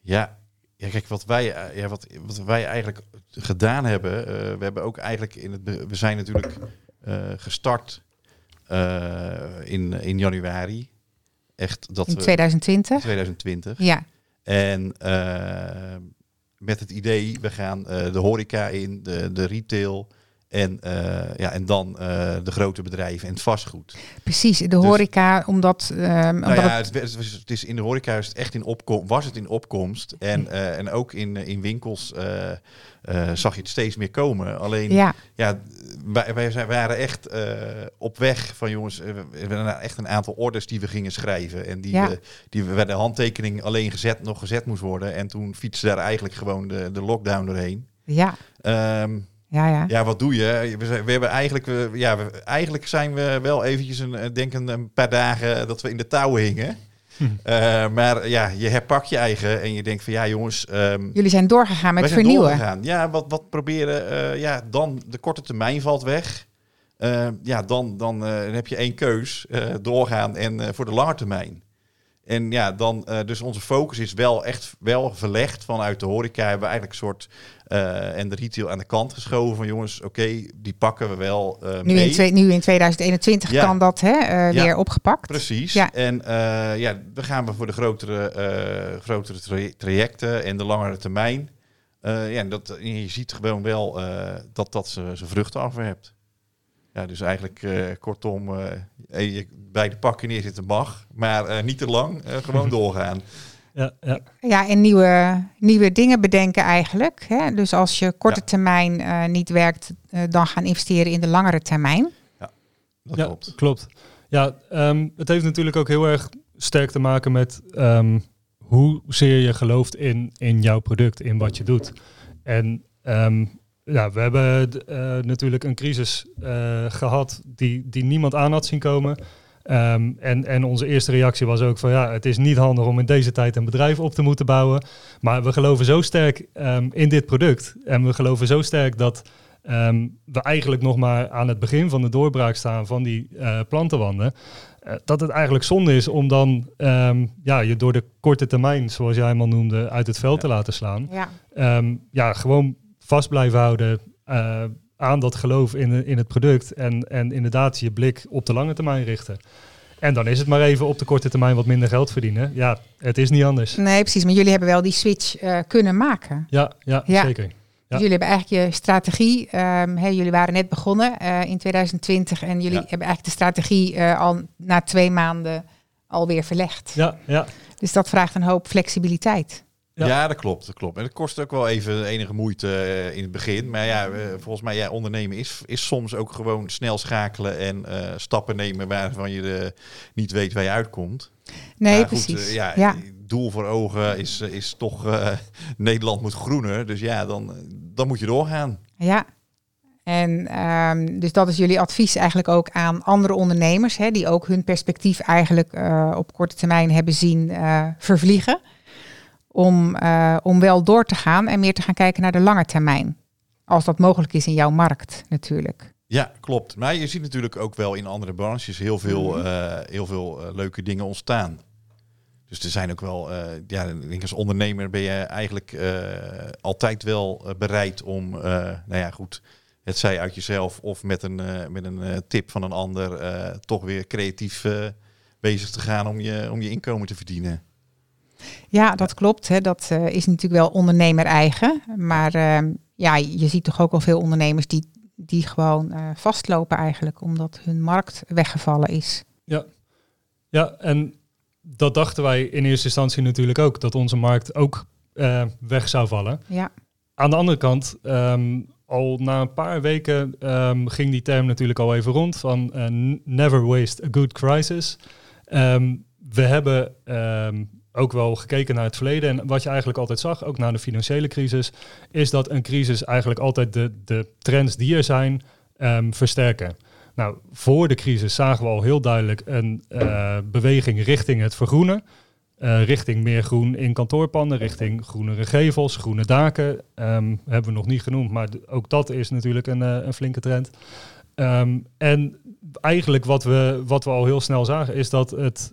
Ja, ja, kijk, wat wij, ja, wat, wat wij eigenlijk gedaan hebben. Uh, we hebben ook eigenlijk in het. We zijn natuurlijk gestart in, in januari. Echt dat in 2020? 2020. Ja. En met het idee, we gaan de horeca in, de, de retail. En, uh, ja, en dan uh, de grote bedrijven en het vastgoed. Precies, de horeca, dus, omdat... Um, nou omdat ja, het, het, is in de horeca is het echt in opkom, was het in opkomst. En, uh, en ook in, in winkels zag je het steeds meer komen. Alleen, ja, ja wij, wij zijn, waren echt op weg van jongens, we hebben echt een aantal orders die we gingen schrijven. En die, ja. we, die we, waar de handtekening alleen gezet, nog gezet moest worden. En toen fietste daar eigenlijk gewoon de, de lockdown doorheen. Ja. Um, ja, ja. ja, wat doe je? We, we hebben eigenlijk, we, ja, we, eigenlijk zijn we wel eventjes een, denk een, een paar dagen dat we in de touwen hingen. Hm. Uh, maar ja, je herpak je eigen en je denkt van ja jongens. Um, Jullie zijn doorgegaan met vernieuwen. Doorgegaan. Ja, wat, wat proberen. Uh, ja, dan de korte termijn valt weg. Uh, ja, dan, dan heb je één keus. doorgaan en voor de lange termijn. En ja, dan, uh, dus onze focus is wel echt wel verlegd vanuit de horeca. Hebben we eigenlijk een soort uh, en de retail aan de kant geschoven van jongens, oké, okay, die pakken we wel uh, nu, mee. In twee, nu in 2021 ja. kan dat hè, ja. weer opgepakt. Precies. Ja. En ja, dan gaan we voor de grotere, grotere tra trajecten en de langere termijn. ja, dat, je ziet gewoon wel dat dat zijn vruchten afwerpt. Ja, dus eigenlijk uh, kortom, uh, bij de pakken neerzitten mag, maar uh, niet te lang, gewoon doorgaan. Ja, ja. ja, en nieuwe, nieuwe dingen bedenken eigenlijk. Hè? Dus als je korte ja. termijn niet werkt, dan gaan investeren in de langere termijn. Ja, dat ja, klopt. klopt. Ja, um, het heeft natuurlijk ook heel erg sterk te maken met um, hoezeer je gelooft in, in jouw product, in wat je doet. En um, ja, we hebben uh, natuurlijk een crisis uh, gehad die, die niemand aan had zien komen. Um, en, en onze eerste reactie was ook van ja, het is niet handig om in deze tijd een bedrijf op te moeten bouwen. Maar we geloven zo sterk um, in dit product. En we geloven zo sterk dat um, we eigenlijk nog maar aan het begin van de doorbraak staan van die uh, plantenwanden. Uh, dat het eigenlijk zonde is om dan ja, je door de korte termijn, zoals jij hem al noemde, uit het veld ja. te laten slaan. Ja, ja gewoon vast blijven houden uh, aan dat geloof in, in het product. En, en inderdaad je blik op de lange termijn richten. En dan is het maar even op de korte termijn wat minder geld verdienen. Ja, het is niet anders. Nee, precies. Maar jullie hebben wel die switch uh, kunnen maken. Ja, ja, ja. zeker. Ja. Dus jullie hebben eigenlijk je strategie. Um, hey, jullie waren net begonnen uh, in 2020 en jullie ja. hebben eigenlijk de strategie uh, al na twee maanden alweer verlegd. Ja, ja. Dus dat vraagt een hoop flexibiliteit. Ja. dat klopt, dat klopt. En het kost ook wel even enige moeite eh, in het begin. Maar ja, volgens mij, ja, ondernemen is, is soms ook gewoon snel schakelen en stappen nemen waarvan je de, niet weet waar je uitkomt. Nee, precies. ja, ja, doel voor ogen is, is toch Nederland moet groener. Dus ja, dan, dan moet je doorgaan. Ja, en um, dus dat is jullie advies eigenlijk ook aan andere ondernemers, hè, die ook hun perspectief eigenlijk uh, op korte termijn hebben zien uh, vervliegen. Om, uh, om wel door te gaan en meer te gaan kijken naar de lange termijn. Als dat mogelijk is in jouw markt natuurlijk. Ja, klopt. Maar je ziet natuurlijk ook wel in andere branches heel veel, mhm. heel veel leuke dingen ontstaan. Dus er zijn ook wel, ja, ik denk als ondernemer ben je eigenlijk altijd wel bereid om, nou ja, goed, het zij uit jezelf of met een, met een tip van een ander, toch weer creatief bezig te gaan om je, om je inkomen te verdienen. Ja, dat klopt. Hè. Dat is natuurlijk wel ondernemer eigen. Maar ehm, ja, je ziet toch ook al veel ondernemers die, die gewoon vastlopen eigenlijk, omdat hun markt weggevallen is. Ja. ja, en dat dachten wij in eerste instantie natuurlijk ook, dat onze markt ook weg zou vallen. Ja. Aan de andere kant, um, al na een paar weken um, ging die term natuurlijk al even rond van never waste a good crisis. Um, we hebben um, ook wel gekeken naar het verleden en wat je eigenlijk altijd zag, ook na de financiële crisis, is dat een crisis eigenlijk altijd de, de trends die er zijn versterken. Nou, voor de crisis zagen we al heel duidelijk een uh, beweging richting het vergroenen. Uh, richting meer groen in kantoorpanden, richting groenere gevels, groene daken. Um, hebben we nog niet genoemd, maar ook dat is natuurlijk een, uh, een flinke trend. Um, en eigenlijk wat we, wat we al heel snel zagen, is dat het,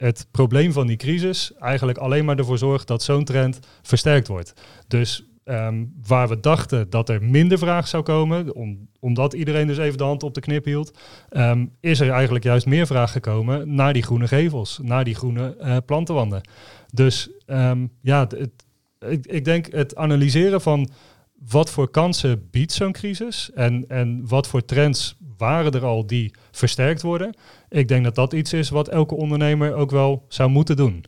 het probleem van die crisis eigenlijk alleen maar ervoor zorgt dat zo'n trend versterkt wordt. Dus Ehm, waar we dachten dat er minder vraag zou komen, om, omdat iedereen dus even de hand op de knip hield, ehm, is er eigenlijk juist meer vraag gekomen naar die groene gevels, naar die groene uh, plantenwanden. Dus ehm, ja, ik, ik denk het analyseren van wat voor kansen biedt zo'n crisis en, en wat voor trends waren er al die versterkt worden. Ik denk dat dat iets is wat elke ondernemer ook wel zou moeten doen.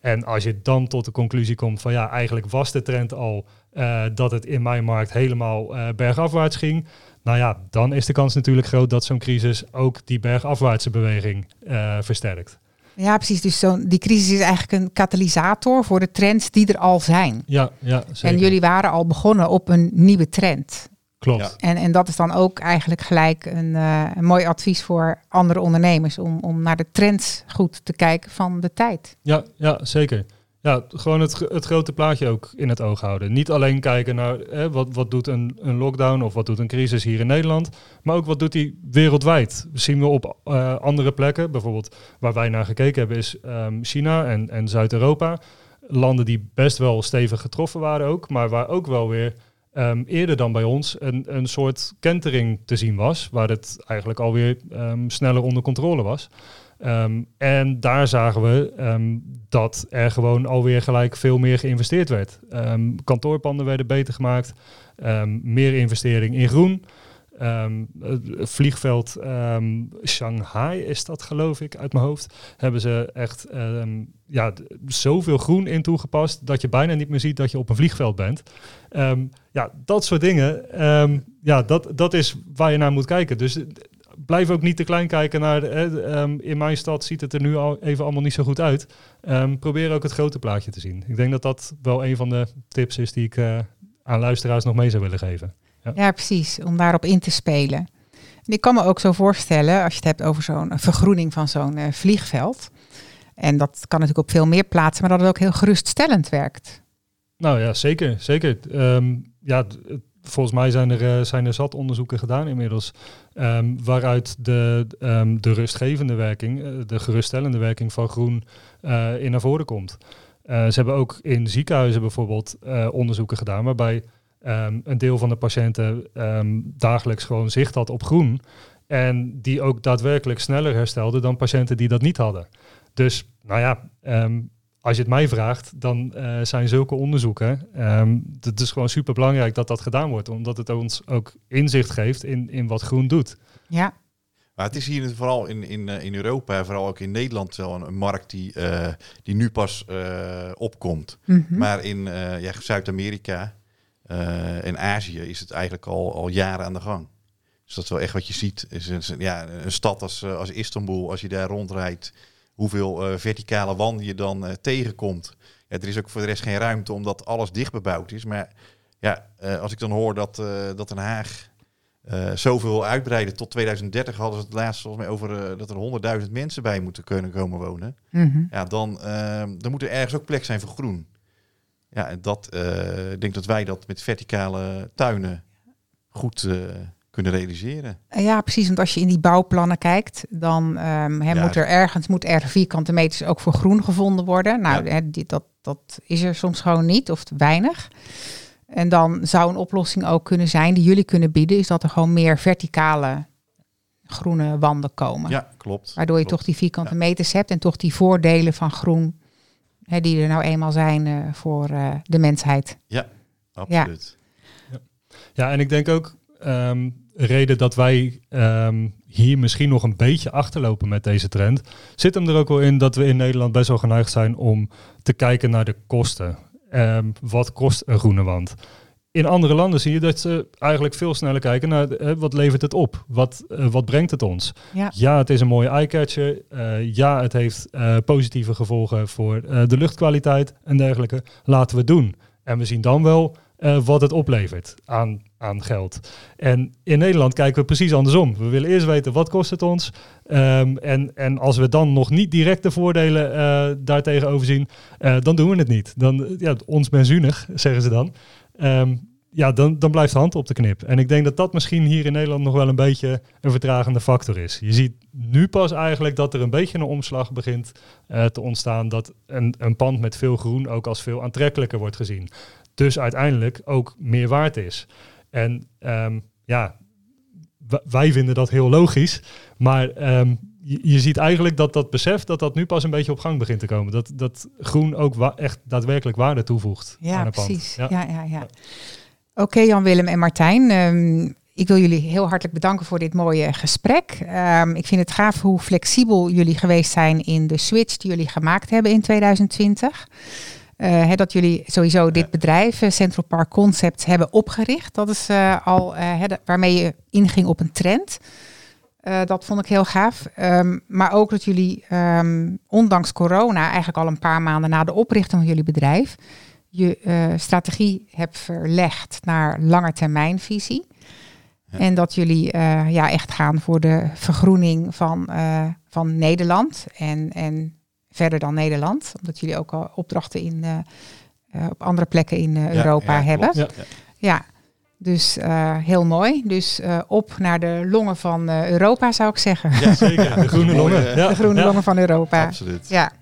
En als je dan tot de conclusie komt van ja, eigenlijk was de trend al uh, dat het in mijn markt helemaal uh, bergafwaarts ging. Nou ja, dan is de kans natuurlijk groot dat zo'n crisis ook die bergafwaartse beweging uh, versterkt. Ja, precies. Dus zo die crisis is eigenlijk een katalysator voor de trends die er al zijn. Ja, ja zeker. En jullie waren al begonnen op een nieuwe trend. Klopt. En, en dat is dan ook eigenlijk gelijk een, een mooi advies voor andere ondernemers om, om naar de trends goed te kijken van de tijd. Ja, ja zeker. Ja, gewoon het, het grote plaatje ook in het oog houden. Niet alleen kijken naar hè, wat, wat doet een, een lockdown of wat doet een crisis hier in Nederland, maar ook wat doet die wereldwijd. Dat zien we op uh, andere plekken. Bijvoorbeeld waar wij naar gekeken hebben is um, China en, en Zuid-Europa. Landen die best wel stevig getroffen waren ook, maar waar ook wel weer um, eerder dan bij ons een, een soort kentering te zien was, waar het eigenlijk alweer um, sneller onder controle was. Um, en daar zagen we dat er gewoon alweer gelijk veel meer geïnvesteerd werd. Kantoorpanden werden beter gemaakt, meer investering in groen. Het vliegveld Shanghai is dat geloof ik uit mijn hoofd. Hebben ze echt ja, zoveel groen in toegepast dat je bijna niet meer ziet dat je op een vliegveld bent. ja, dat soort dingen. ja, dat, dat is waar je naar moet kijken. Dus blijf ook niet te klein kijken naar. Um, in mijn stad ziet het er nu al even allemaal niet zo goed uit. Probeer ook het grote plaatje te zien. Ik denk dat dat wel een van de tips is die ik uh, aan luisteraars nog mee zou willen geven. Ja. ja, precies. Om daarop in te spelen. En ik kan me ook zo voorstellen, als je het hebt over zo'n vergroening van zo'n uh, vliegveld. En dat kan natuurlijk op veel meer plaatsen, maar dat het ook heel geruststellend werkt. Nou ja, zeker. zeker. Um, ja, volgens mij zijn er, uh, zijn er zat onderzoeken gedaan inmiddels. Um, waaruit de, um, de rustgevende werking, uh, de geruststellende werking van groen uh, in naar voren komt. ze hebben ook in ziekenhuizen bijvoorbeeld onderzoeken gedaan waarbij um, een deel van de patiënten dagelijks gewoon zicht had op groen. En die ook daadwerkelijk sneller herstelden dan patiënten die dat niet hadden. Dus nou ja, als je het mij vraagt, dan uh, zijn zulke onderzoeken. Um, het is gewoon super belangrijk dat dat gedaan wordt, omdat het ons ook inzicht geeft in, in wat groen doet. Ja. Maar het is hier vooral in, in, in Europa, vooral ook in Nederland, wel een, markt die, die nu pas opkomt. Mhm. Maar in ja, Zuid-Amerika en Azië is het eigenlijk al, al jaren aan de gang. Dus dat is wel echt wat je ziet. Is een, ja, een stad als, als Istanbul, als je daar rondrijdt, hoeveel verticale wanden je dan tegenkomt. Ja, er is ook voor de rest geen ruimte omdat alles dicht bebouwd is. Maar ja, uh, als ik dan hoor dat, uh, dat Den Haag uh, zoveel wil uitbreiden. Tot 2030 hadden ze het laatst volgens mij over dat er 100.000 mensen bij moeten kunnen komen wonen. Mm Ja, dan, dan moet er ergens ook plek zijn voor groen. Ja, en dat, ik denk dat wij dat met verticale tuinen goed kunnen realiseren. Ja, precies. Want als je in die bouwplannen kijkt, dan um, moet er ergens moet er vierkante meters ook voor groen gevonden worden. Nou, ja. dat, dat is er soms gewoon niet of weinig. En dan zou een oplossing ook kunnen zijn die jullie kunnen bieden, is dat er gewoon meer verticale groene wanden komen. Ja, klopt. Waardoor je toch die vierkante meters hebt en toch die voordelen van groen, hè, die er nou eenmaal zijn uh, voor uh, de mensheid. Ja, absoluut. Ja, ja en ik denk ook um, reden dat wij um, hier misschien nog een beetje achterlopen met deze trend, zit hem er ook wel in dat we in Nederland best wel geneigd zijn om te kijken naar de kosten. Um, wat kost een groene wand? In andere landen zie je dat ze eigenlijk veel sneller kijken naar wat levert het op? Wat, uh, wat brengt het ons? Ja. ja, het is een mooie eyecatcher. Uh, ja, het heeft positieve gevolgen voor de luchtkwaliteit en dergelijke. Laten we het doen. En we zien dan wel wat het oplevert aan, aan geld. En in Nederland kijken we precies andersom. We willen eerst weten wat kost het ons. Um, en, en als we dan nog niet direct de voordelen daartegenover zien, dan doen we het niet. Dan, ja, ons benzunig, zeggen ze dan. Um, ja, dan, dan blijft de hand op de knip. En ik denk dat dat misschien hier in Nederland nog wel een beetje een vertragende factor is. Je ziet nu pas eigenlijk dat er een beetje een omslag begint uh, te ontstaan. Dat een, een pand met veel groen ook als veel aantrekkelijker wordt gezien. Dus uiteindelijk ook meer waard is. En um, ja, wij vinden dat heel logisch. Maar um, je, je, ziet eigenlijk dat dat besef dat dat nu pas een beetje op gang begint te komen. Dat, dat groen ook echt daadwerkelijk waarde toevoegt ja, aan een precies. pand. Ja, ja, ja. ja. Oké, okay, Jan Willem en Martijn. Um, ik wil jullie heel hartelijk bedanken voor dit mooie gesprek. Um, ik vind het gaaf hoe flexibel jullie geweest zijn in de switch die jullie gemaakt hebben in 2020. Uh, dat jullie sowieso dit bedrijf, uh, Central Park Concepts, hebben opgericht. Dat is uh, al waarmee je inging op een trend. dat vond ik heel gaaf. Um, maar ook dat jullie, um, ondanks corona, eigenlijk al een paar maanden na de oprichting van jullie bedrijf, je strategie hebt verlegd naar langetermijnvisie. Ja. En dat jullie ja, echt gaan voor de vergroening van, van Nederland en, en verder dan Nederland. Omdat jullie ook al opdrachten in, uh, op andere plekken in uh, Europa ja, hebben. Ja. ja. Dus heel mooi. Dus op naar de longen van Europa zou ik zeggen. Ja, zeker. De groene longen. De groene longen van Europa. Absoluut. Ja.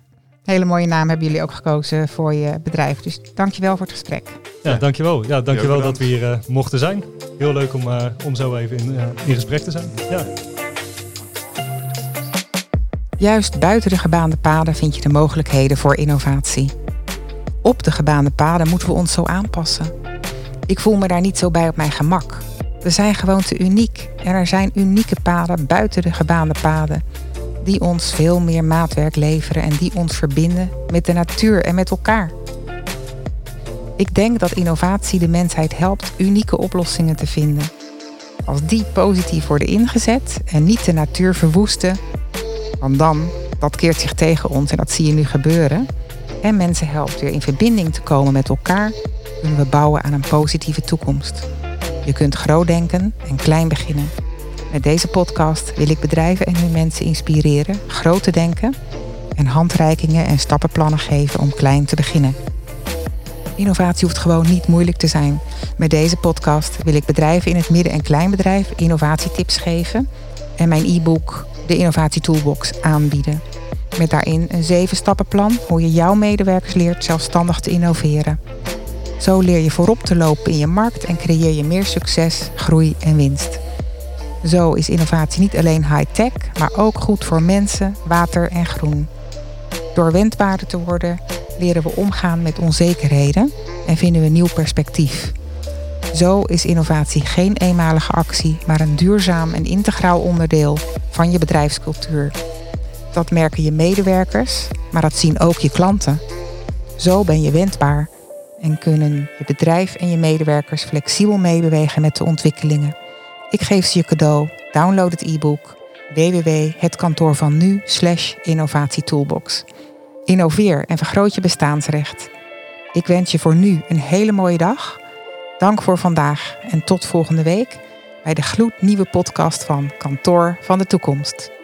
Hele mooie naam hebben jullie ook gekozen voor je bedrijf. Dus dankjewel voor het gesprek. Ja, dankjewel. Ja, dankjewel dat we hier mochten zijn. Heel leuk om, om zo even in, in gesprek te zijn. Ja. Juist buiten de gebaande paden vind je de mogelijkheden voor innovatie. Op de gebaande paden moeten we ons zo aanpassen. Ik voel me daar niet zo bij op mijn gemak. We zijn gewoon te uniek en er zijn unieke paden buiten de gebaande paden die ons veel meer maatwerk leveren en die ons verbinden met de natuur en met elkaar. Ik denk dat innovatie de mensheid helpt unieke oplossingen te vinden. Als die positief worden ingezet en niet de natuur verwoesten, want dan, dat keert zich tegen ons en dat zie je nu gebeuren. En mensen helpt weer in verbinding te komen met elkaar, kunnen we bouwen aan een positieve toekomst. Je kunt groot denken en klein beginnen. Met deze podcast wil ik bedrijven en hun mensen inspireren groot te denken en handreikingen en stappenplannen geven om klein te beginnen. Innovatie hoeft gewoon niet moeilijk te zijn. Met deze podcast wil ik bedrijven in het midden- en kleinbedrijf innovatietips geven en mijn e-book de Innovatie Toolbox aanbieden. Met daarin een zeven stappenplan hoe je jouw medewerkers leert zelfstandig te innoveren. Zo leer je voorop te lopen in je markt en creëer je meer succes, groei en winst. Zo is innovatie niet alleen high-tech, maar ook goed voor mensen, water en groen. Door wendbaarder te worden, leren we omgaan met onzekerheden en vinden we nieuw perspectief. Zo is innovatie geen eenmalige actie, maar een duurzaam en integraal onderdeel van je bedrijfscultuur. Dat merken je medewerkers, maar dat zien ook je klanten. Zo ben je wendbaar en kunnen je bedrijf en je medewerkers flexibel meebewegen met de ontwikkelingen. Ik geef ze je cadeau. Download het e-book www.hetkantoorvannu innovatietoolbox. Innoveer en vergroot je bestaansrecht. Ik wens je voor nu een hele mooie dag. Dank voor vandaag en tot volgende week bij de gloednieuwe podcast van Kantoor van de Toekomst.